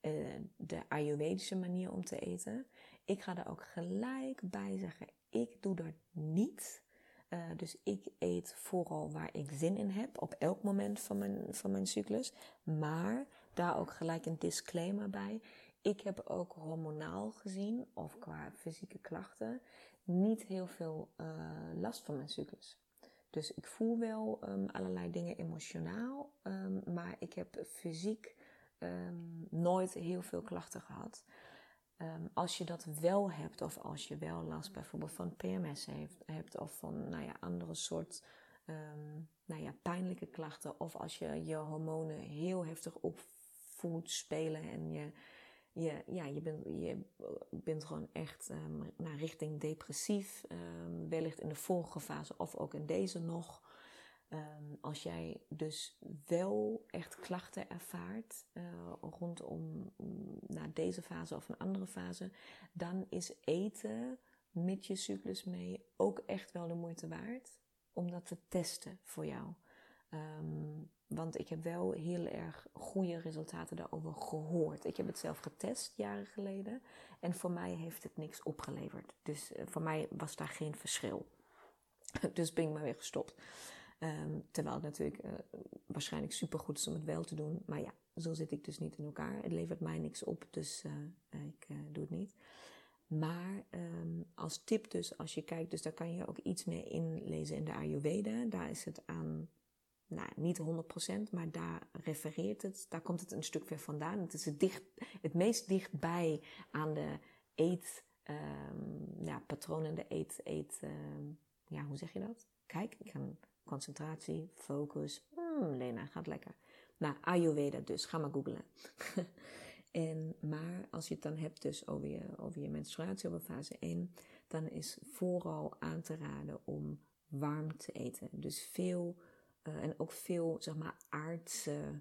uh, de Ayurvedische manier om te eten. Ik ga er ook gelijk bij zeggen, ik doe dat niet. Uh, dus ik eet vooral waar ik zin in heb, op elk moment van mijn, van mijn cyclus. Maar daar ook gelijk een disclaimer bij. Ik heb ook hormonaal gezien, of qua fysieke klachten, niet heel veel uh, last van mijn cyclus. Dus ik voel wel um, allerlei dingen emotionaal, um, maar ik heb fysiek um, nooit heel veel klachten gehad. Um, als je dat wel hebt, of als je wel last bijvoorbeeld van PMS heeft, hebt, of van nou ja, andere soort um, nou ja, pijnlijke klachten, of als je je hormonen heel heftig op voelt spelen en je je, ja, je, bent, je bent gewoon echt um, naar richting depressief, wellicht in de vorige fase of ook in deze nog. Um, als jij dus wel echt klachten ervaart uh, rondom um, naar deze fase of een andere fase, dan is eten met je cyclus mee ook echt wel de moeite waard om dat te testen voor jou. Um, want ik heb wel heel erg goede resultaten daarover gehoord. Ik heb het zelf getest jaren geleden. En voor mij heeft het niks opgeleverd. Dus uh, voor mij was daar geen verschil. dus ben ik maar weer gestopt. Um, terwijl het natuurlijk uh, waarschijnlijk supergoed is om het wel te doen. Maar ja, zo zit ik dus niet in elkaar. Het levert mij niks op, dus uh, ik doe het niet. Maar um, als tip dus, als je kijkt, dus daar kan je ook iets meer inlezen in de Ayurveda. Daar is het aan nou, niet 100%, maar daar refereert het, daar komt het een stuk weer vandaan. Het is het, dicht, het meest dichtbij aan de eet, um, ja, patronen, de eet, eet, um, ja, hoe zeg je dat? Kijk, ik kan concentratie, focus, hmm, Lena, gaat lekker. Nou, Ayurveda dus, ga maar googlen. en, maar als je het dan hebt dus over je, over je menstruatie over fase 1, dan is vooral aan te raden om warm te eten. Dus veel uh, en ook veel, zeg maar, aardse,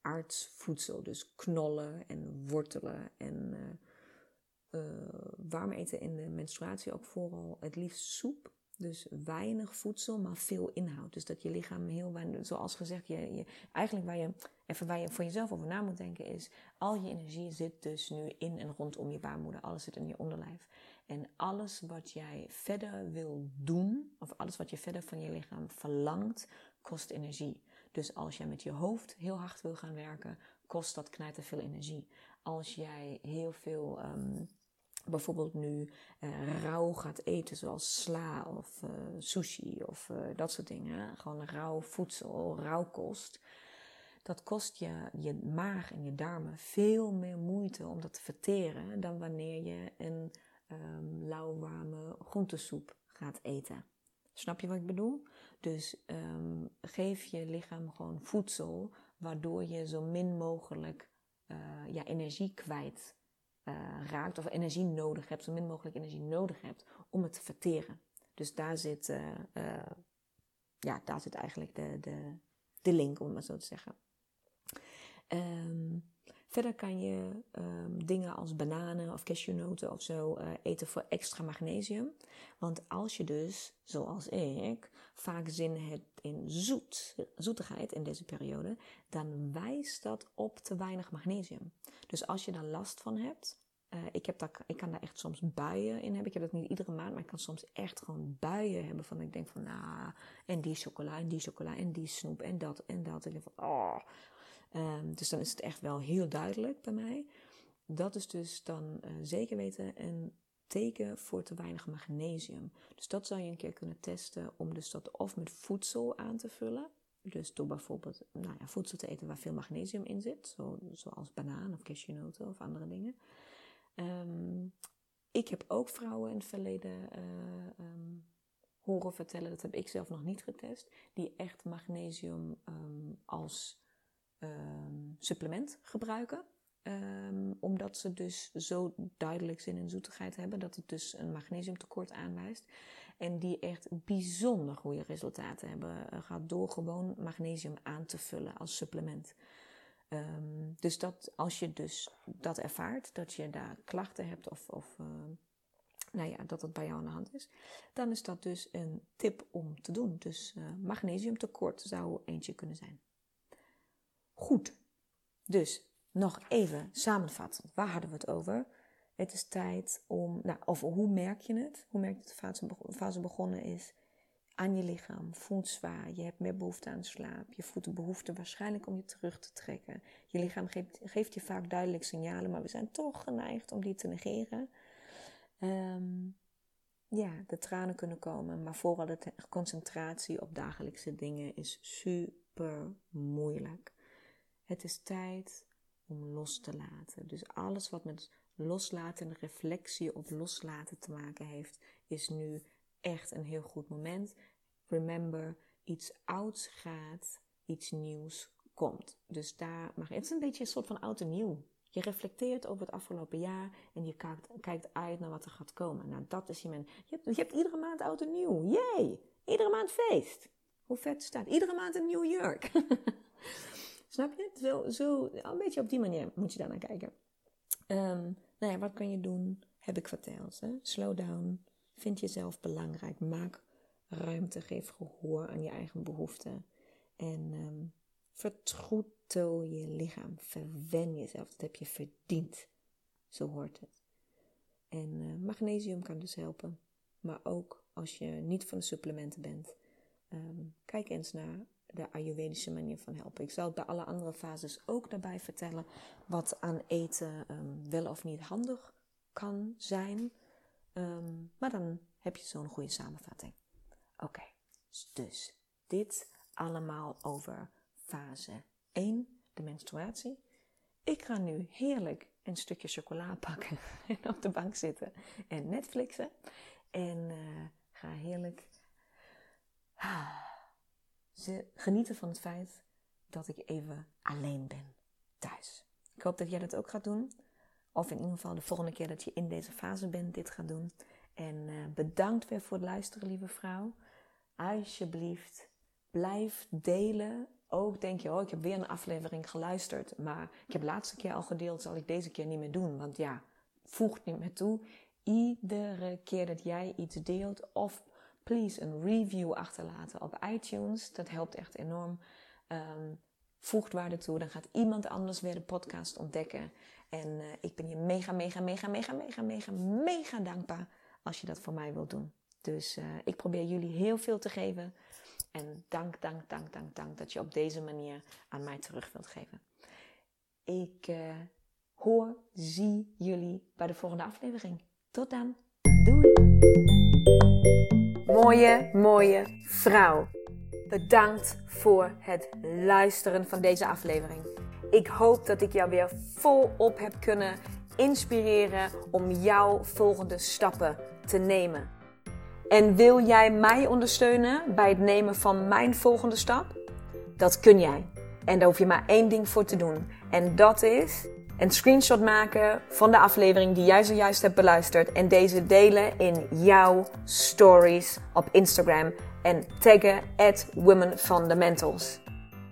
aardsvoedsel. Dus knollen en wortelen en uh, uh, warm eten in de menstruatie ook vooral het liefst soep. Dus weinig voedsel, maar veel inhoud. Dus dat je lichaam heel weinig, zoals gezegd, je, je, eigenlijk waar je, even waar je voor jezelf over na moet denken is, al je energie zit dus nu in en rondom je baarmoeder. Alles zit in je onderlijf. En alles wat jij verder wil doen, of alles wat je verder van je lichaam verlangt, kost energie. Dus als jij met je hoofd heel hard wil gaan werken, kost dat knijter veel energie. Als jij heel veel, um, bijvoorbeeld nu uh, rauw gaat eten, zoals sla of uh, sushi of uh, dat soort dingen, gewoon rauw voedsel, rauw kost. Dat kost je, je maag en je darmen veel meer moeite om dat te verteren dan wanneer je een um, lauwwarme groentesoep gaat eten. Snap je wat ik bedoel? Dus um, geef je lichaam gewoon voedsel, waardoor je zo min mogelijk ja, energie kwijt uh, raakt, of energie nodig hebt, zo min mogelijk energie nodig hebt om het te verteren. Dus daar zit, uh, ja, daar zit eigenlijk de, de, de link, om het maar zo te zeggen. Um, Verder kan je um, dingen als bananen of cashewnoten of zo eten voor extra magnesium. Want als je dus, zoals ik, vaak zin hebt in zoet, zoetigheid in deze periode, dan wijst dat op te weinig magnesium. Dus als je daar last van hebt, uh, ik, heb daar, ik kan daar echt soms buien in hebben. Ik heb dat niet iedere maand, maar ik kan soms echt gewoon buien hebben van ik denk van, nou, en die chocola, en die chocola, en die snoep, en dat, en dat. En ik denk van, oh, Um, dus dan is het echt wel heel duidelijk bij mij. Dat is dus dan uh, zeker weten een teken voor te weinig magnesium. Dus dat zou je een keer kunnen testen om dus dat of met voedsel aan te vullen. Dus door bijvoorbeeld nou ja, voedsel te eten waar veel magnesium in zit. Zo, zoals banaan of cashewnoten of andere dingen. Um, ik heb ook vrouwen in het verleden uh, um, horen vertellen, dat heb ik zelf nog niet getest, die echt magnesium um, als supplement gebruiken. Omdat ze dus zo duidelijk zin in zoetigheid hebben dat het dus een magnesiumtekort aanwijst. En die echt bijzonder goede resultaten hebben uh, gehad door gewoon magnesium aan te vullen als supplement. Um, dus dat als je dus dat ervaart, dat je daar klachten hebt of, of uh, nou ja, dat het bij jou aan de hand is, dan is dat dus een tip om te doen. Dus uh, magnesiumtekort zou eentje kunnen zijn. Goed. Dus nog even samenvattend. Waar hadden we het over? Het is tijd om, nou, of hoe merk je het? Hoe merk je dat de fase begonnen is? Aan je lichaam, voelt zwaar, je hebt meer behoefte aan slaap, je voelt de behoefte waarschijnlijk om je terug te trekken. Je lichaam geeft, je vaak duidelijk signalen, maar we zijn toch geneigd om die te negeren. Um, ja, de tranen kunnen komen, maar vooral de concentratie op dagelijkse dingen is super moeilijk. Het is tijd om los te laten. Dus alles wat met loslaten en reflectie op loslaten te maken heeft, is nu echt een heel goed moment. Remember, iets ouds gaat, iets nieuws komt. Dus daar mag het is een beetje een soort van oud en nieuw Je reflecteert over het afgelopen jaar en je kijkt, kijkt uit naar wat er gaat komen. Nou, dat is je men. Je hebt, je hebt iedere maand oud en nieuw. Yay! Iedere maand feest. Hoe vet staat? Iedere maand een nieuw jurk. Snap je? Zo, zo, een beetje op die manier moet je daar naar kijken. Um, nou ja, wat kan je doen? Heb ik verteld. Hè? Slow down. Vind jezelf belangrijk. Maak ruimte. Geef gehoor aan je eigen behoeften. En um, vertroetel je lichaam. Verwen jezelf. Dat heb je verdiend. Zo hoort het. En uh, magnesium kan dus helpen. Maar ook als je niet van de supplementen bent. Um, kijk eens naar de Ayurvedische manier van helpen. Ik zal bij alle andere fases ook daarbij vertellen wat aan eten um, wel of niet handig kan zijn. Maar dan heb je zo'n goede samenvatting. Oké, dus dit allemaal over fase 1, de menstruatie. Ik ga nu heerlijk een stukje chocola pakken en op de bank zitten en Netflixen. En uh, ga heerlijk ze genieten van het feit dat ik even alleen ben thuis. Ik hoop dat jij dat ook gaat doen. Of in ieder geval de volgende keer dat je in deze fase bent, dit gaat doen. En uh, bedankt weer voor het luisteren, lieve vrouw. Alsjeblieft, blijf delen. Ook denk je, oh, ik heb weer een aflevering geluisterd. Maar ik heb de laatste keer al gedeeld, zal ik deze keer niet meer doen. Want ja, voegt niet meer toe. Iedere keer dat jij iets deelt of please een review achterlaten op iTunes. Dat helpt echt enorm. Um, voegt waarde toe. Dan gaat iemand anders weer de podcast ontdekken. En uh, ik ben je mega, mega, mega, mega, mega, mega, mega dankbaar als je dat voor mij wilt doen. Dus uh, ik probeer jullie heel veel te geven. En dank, dank, dank, dank, dank dat je op deze manier aan mij terug wilt geven. Ik uh, hoor, zie jullie bij de volgende aflevering. Tot dan. Doei! Mooie, mooie vrouw. Bedankt voor het luisteren van deze aflevering. Ik hoop dat ik jou weer volop heb kunnen inspireren om jouw volgende stappen te nemen. En wil jij mij ondersteunen bij het nemen van mijn volgende stap? Dat kun jij. En daar hoef je maar één ding voor te doen. En dat is een screenshot maken van de aflevering die jij zojuist hebt beluisterd en deze delen in jouw stories op Instagram en taggen at Women Fundamentals.